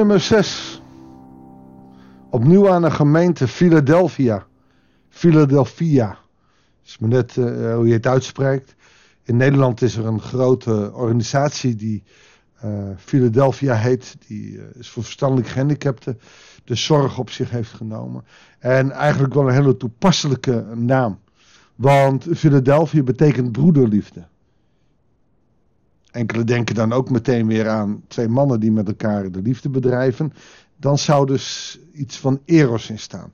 nummer 6. Opnieuw aan de gemeente Philadelphia. Philadelphia. is maar net uh, hoe je het uitspreekt. In Nederland is er een grote organisatie die uh, Philadelphia heet. Die uh, is voor verstandelijk gehandicapten de zorg op zich heeft genomen. En eigenlijk wel een hele toepasselijke naam. Want Philadelphia betekent broederliefde. Enkele denken dan ook meteen weer aan twee mannen die met elkaar de liefde bedrijven. Dan zou dus iets van eros in staan.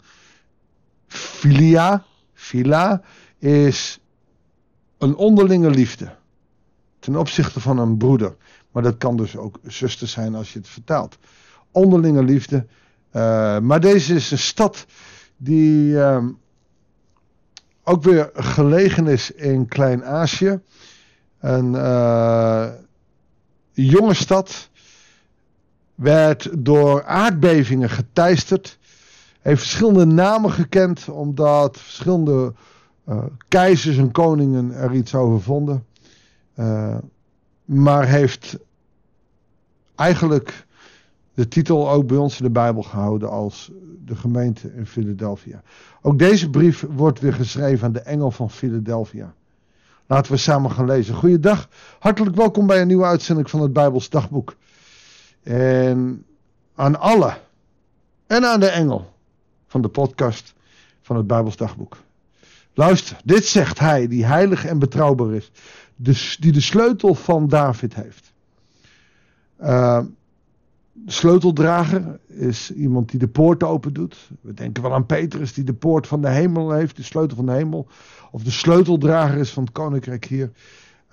Filia, fila, is een onderlinge liefde. Ten opzichte van een broeder. Maar dat kan dus ook zuster zijn als je het vertaalt. Onderlinge liefde. Uh, maar deze is een stad die uh, ook weer gelegen is in Klein-Azië. Een uh, jonge stad werd door aardbevingen geteisterd. Heeft verschillende namen gekend omdat verschillende uh, keizers en koningen er iets over vonden. Uh, maar heeft eigenlijk de titel ook bij ons in de Bijbel gehouden als de gemeente in Philadelphia. Ook deze brief wordt weer geschreven aan de engel van Philadelphia. Laten we samen gaan lezen. Goeiedag, hartelijk welkom bij een nieuwe uitzending van het Bijbels Dagboek. En aan alle en aan de engel van de podcast van het Bijbels Dagboek. Luister, dit zegt hij die heilig en betrouwbaar is, die de sleutel van David heeft. Uh, de sleuteldrager is iemand die de poort open doet. We denken wel aan Petrus die de poort van de hemel heeft, de sleutel van de hemel. Of de sleuteldrager is van het koninkrijk hier.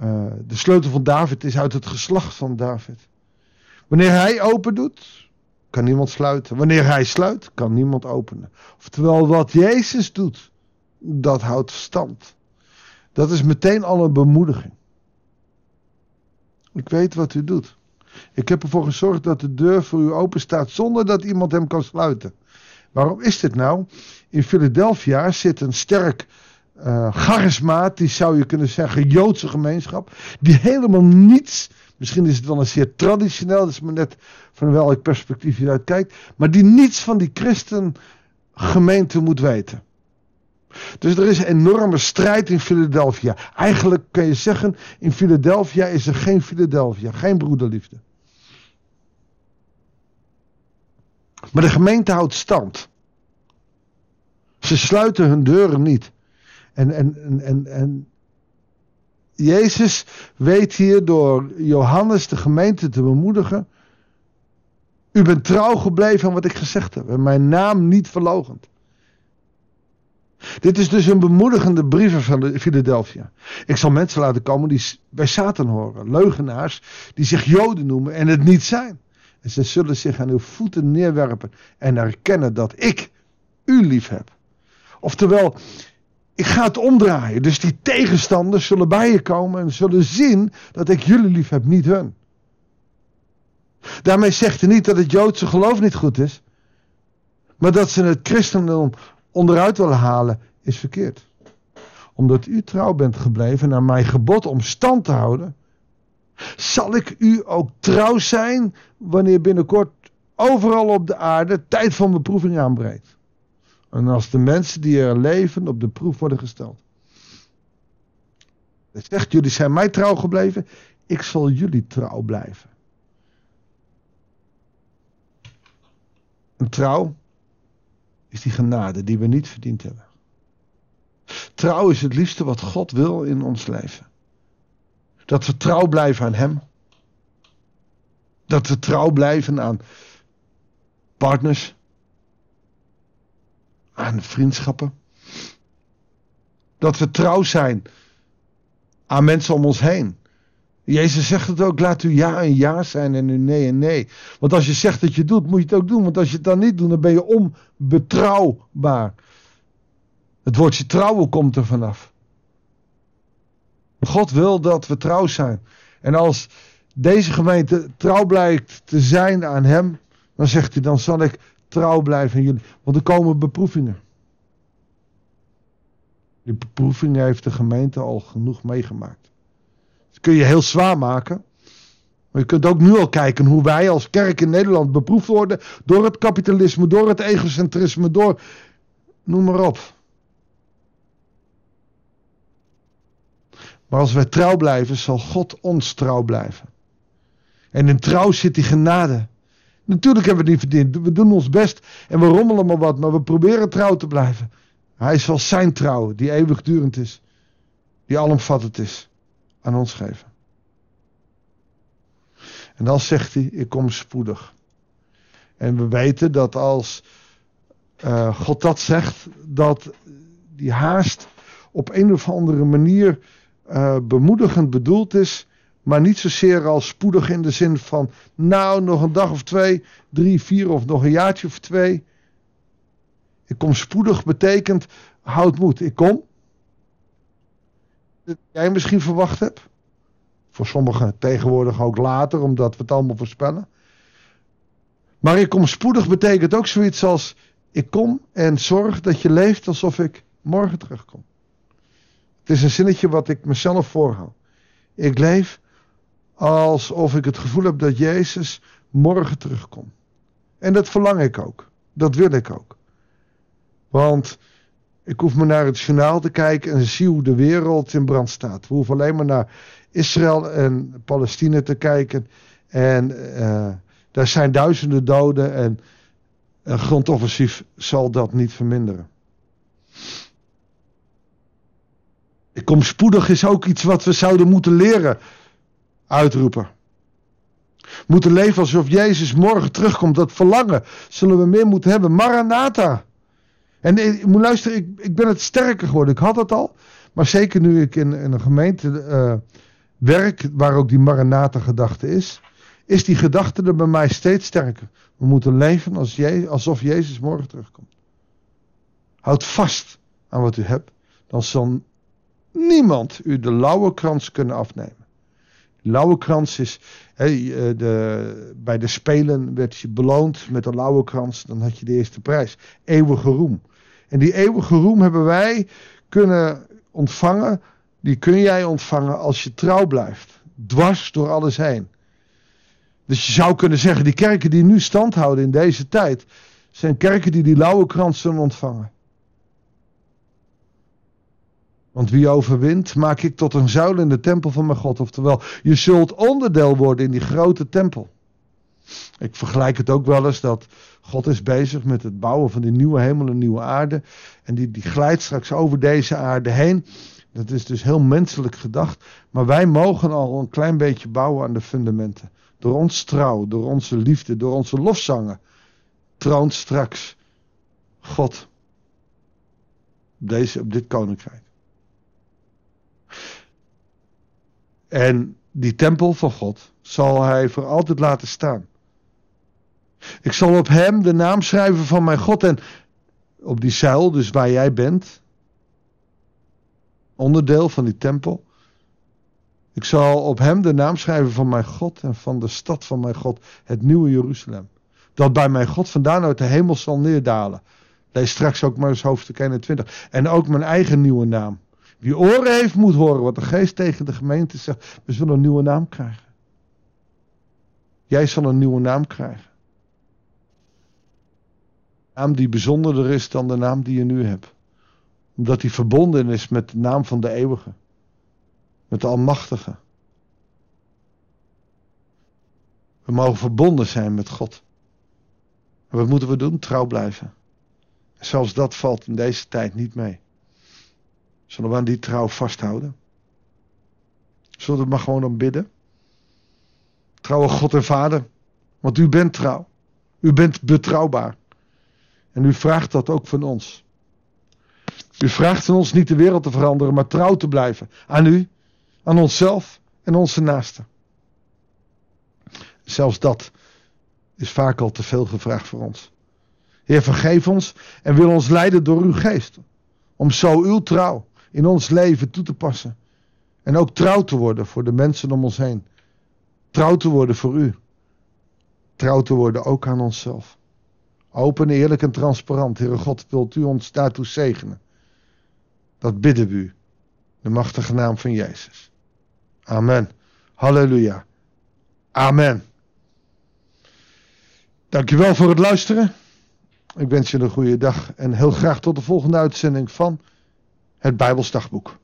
Uh, de sleutel van David is uit het geslacht van David. Wanneer hij open doet, kan niemand sluiten. Wanneer hij sluit, kan niemand openen. Oftewel, wat Jezus doet, dat houdt stand. Dat is meteen al een bemoediging. Ik weet wat u doet. Ik heb ervoor gezorgd dat de deur voor u open staat zonder dat iemand hem kan sluiten. Waarom is dit nou? In Philadelphia zit een sterk uh, charismatisch, zou je kunnen zeggen, Joodse gemeenschap. Die helemaal niets, misschien is het wel een zeer traditioneel, dat is maar net van welk perspectief je uit kijkt. Maar die niets van die christengemeente moet weten. Dus er is een enorme strijd in Philadelphia. Eigenlijk kun je zeggen, in Philadelphia is er geen Philadelphia, geen broederliefde. Maar de gemeente houdt stand. Ze sluiten hun deuren niet. En, en, en, en, Jezus weet hier door Johannes de gemeente te bemoedigen. U bent trouw gebleven aan wat ik gezegd heb. En mijn naam niet verlogend. Dit is dus een bemoedigende brief van Philadelphia. Ik zal mensen laten komen die bij Satan horen. Leugenaars die zich Joden noemen en het niet zijn. En ze zullen zich aan uw voeten neerwerpen en erkennen dat ik u lief heb. Oftewel, ik ga het omdraaien. Dus die tegenstanders zullen bij je komen en zullen zien dat ik jullie lief heb, niet hun. Daarmee zegt hij niet dat het Joodse geloof niet goed is. Maar dat ze het christendom onderuit willen halen, is verkeerd. Omdat u trouw bent gebleven naar mijn gebod om stand te houden, zal ik u ook trouw zijn wanneer binnenkort overal op de aarde tijd van beproeving aanbreekt. En als de mensen die er leven op de proef worden gesteld. Hij zegt, jullie zijn mij trouw gebleven, ik zal jullie trouw blijven. Een trouw is die genade die we niet verdiend hebben. Trouw is het liefste wat God wil in ons leven. Dat we trouw blijven aan Hem. Dat we trouw blijven aan partners. Aan vriendschappen. Dat we trouw zijn aan mensen om ons heen. Jezus zegt het ook, laat u ja en ja zijn en u nee en nee. Want als je zegt dat je doet, moet je het ook doen. Want als je het dan niet doet, dan ben je onbetrouwbaar. Het woordje trouwen komt er vanaf. God wil dat we trouw zijn. En als deze gemeente trouw blijkt te zijn aan hem, dan zegt hij, dan zal ik trouw blijven aan jullie. Want er komen beproevingen. Die beproevingen heeft de gemeente al genoeg meegemaakt kun je heel zwaar maken. Maar je kunt ook nu al kijken hoe wij als kerk in Nederland beproefd worden door het kapitalisme, door het egocentrisme, door. noem maar op. Maar als wij trouw blijven, zal God ons trouw blijven. En in trouw zit die genade. Natuurlijk hebben we niet verdiend. We doen ons best en we rommelen maar wat, maar we proberen trouw te blijven. Hij zal zijn trouw, die eeuwigdurend is, die alomvattend is, aan ons geven. En dan zegt hij: Ik kom spoedig. En we weten dat als uh, God dat zegt, dat die haast op een of andere manier uh, bemoedigend bedoeld is, maar niet zozeer als spoedig in de zin van, nou, nog een dag of twee, drie, vier of nog een jaartje of twee. Ik kom spoedig betekent, houd moed, ik kom. Dat jij misschien verwacht hebt. Voor sommigen tegenwoordig ook later, omdat we het allemaal voorspellen. Maar ik kom spoedig betekent ook zoiets als, ik kom en zorg dat je leeft alsof ik morgen terugkom. Het is een zinnetje wat ik mezelf voorhoud. Ik leef alsof ik het gevoel heb dat Jezus morgen terugkomt. En dat verlang ik ook. Dat wil ik ook. Want ik hoef maar naar het journaal te kijken en zie hoe de wereld in brand staat. We hoeven alleen maar naar Israël en Palestina te kijken. En uh, daar zijn duizenden doden en een grondoffensief zal dat niet verminderen. Ik kom spoedig is ook iets wat we zouden moeten leren uitroepen. Moeten leven alsof Jezus morgen terugkomt. Dat verlangen zullen we meer moeten hebben. Maranatha. En ik moet luisteren, ik, ik ben het sterker geworden. Ik had het al. Maar zeker nu ik in, een gemeente uh, werk waar ook die Maranatha gedachte is. Is die gedachte er bij mij steeds sterker. We moeten leven als je, alsof Jezus morgen terugkomt. Houd vast aan wat u hebt. Dan zal niemand u de lauwe krans kunnen afnemen. Lauwe krans is, eh, de, bij de Spelen werd je beloond met een lauwe krans, dan had je de eerste prijs. Eeuwige roem. En die eeuwige roem hebben wij kunnen ontvangen, die kun jij ontvangen als je trouw blijft. Dwars door alles heen. Dus je zou kunnen zeggen, die kerken die nu stand houden in deze tijd, zijn kerken die die lauwe krans zullen ontvangen. Want wie overwint, maak ik tot een zuil in de tempel van mijn God. Oftewel, je zult onderdeel worden in die grote tempel. Ik vergelijk het ook wel eens dat God is bezig met het bouwen van die nieuwe hemel en nieuwe aarde. En die, die glijdt straks over deze aarde heen. Dat is dus heel menselijk gedacht. Maar wij mogen al een klein beetje bouwen aan de fundamenten. Door ons trouw, door onze liefde, door onze lofzangen. Troont straks God deze, op dit koninkrijk. En die tempel van God zal hij voor altijd laten staan. Ik zal op hem de naam schrijven van mijn God en op die zuil, dus waar jij bent, onderdeel van die tempel. Ik zal op hem de naam schrijven van mijn God en van de stad van mijn God, het nieuwe Jeruzalem. Dat bij mijn God vandaan uit de hemel zal neerdalen. Lees straks ook maar eens hoofdstuk 21. En ook mijn eigen nieuwe naam. Wie oren heeft, moet horen wat de geest tegen de gemeente zegt. We zullen een nieuwe naam krijgen. Jij zal een nieuwe naam krijgen. Naam die bijzonderder is dan de naam die je nu hebt. Omdat die verbonden is met de naam van de eeuwige. Met de Almachtige. We mogen verbonden zijn met God. En wat moeten we doen? Trouw blijven. zelfs dat valt in deze tijd niet mee. Zullen we aan die trouw vasthouden? Zullen we maar gewoon om bidden? Trouwe God en Vader, want u bent trouw. U bent betrouwbaar. En u vraagt dat ook van ons. U vraagt van ons niet de wereld te veranderen, maar trouw te blijven. Aan u, aan onszelf en onze naasten. Zelfs dat is vaak al te veel gevraagd voor ons. Heer, vergeef ons en wil ons leiden door uw geest. Om zo uw trouw in ons leven toe te passen. En ook trouw te worden voor de mensen om ons heen. Trouw te worden voor u. Trouw te worden ook aan onszelf. Open, eerlijk en transparant. Heere God, wilt u ons daartoe zegenen? Dat bidden we u. De machtige naam van Jezus. Amen. Halleluja. Amen. Dankjewel voor het luisteren. Ik wens je een goede dag en heel graag tot de volgende uitzending van het Bijbelsdagboek.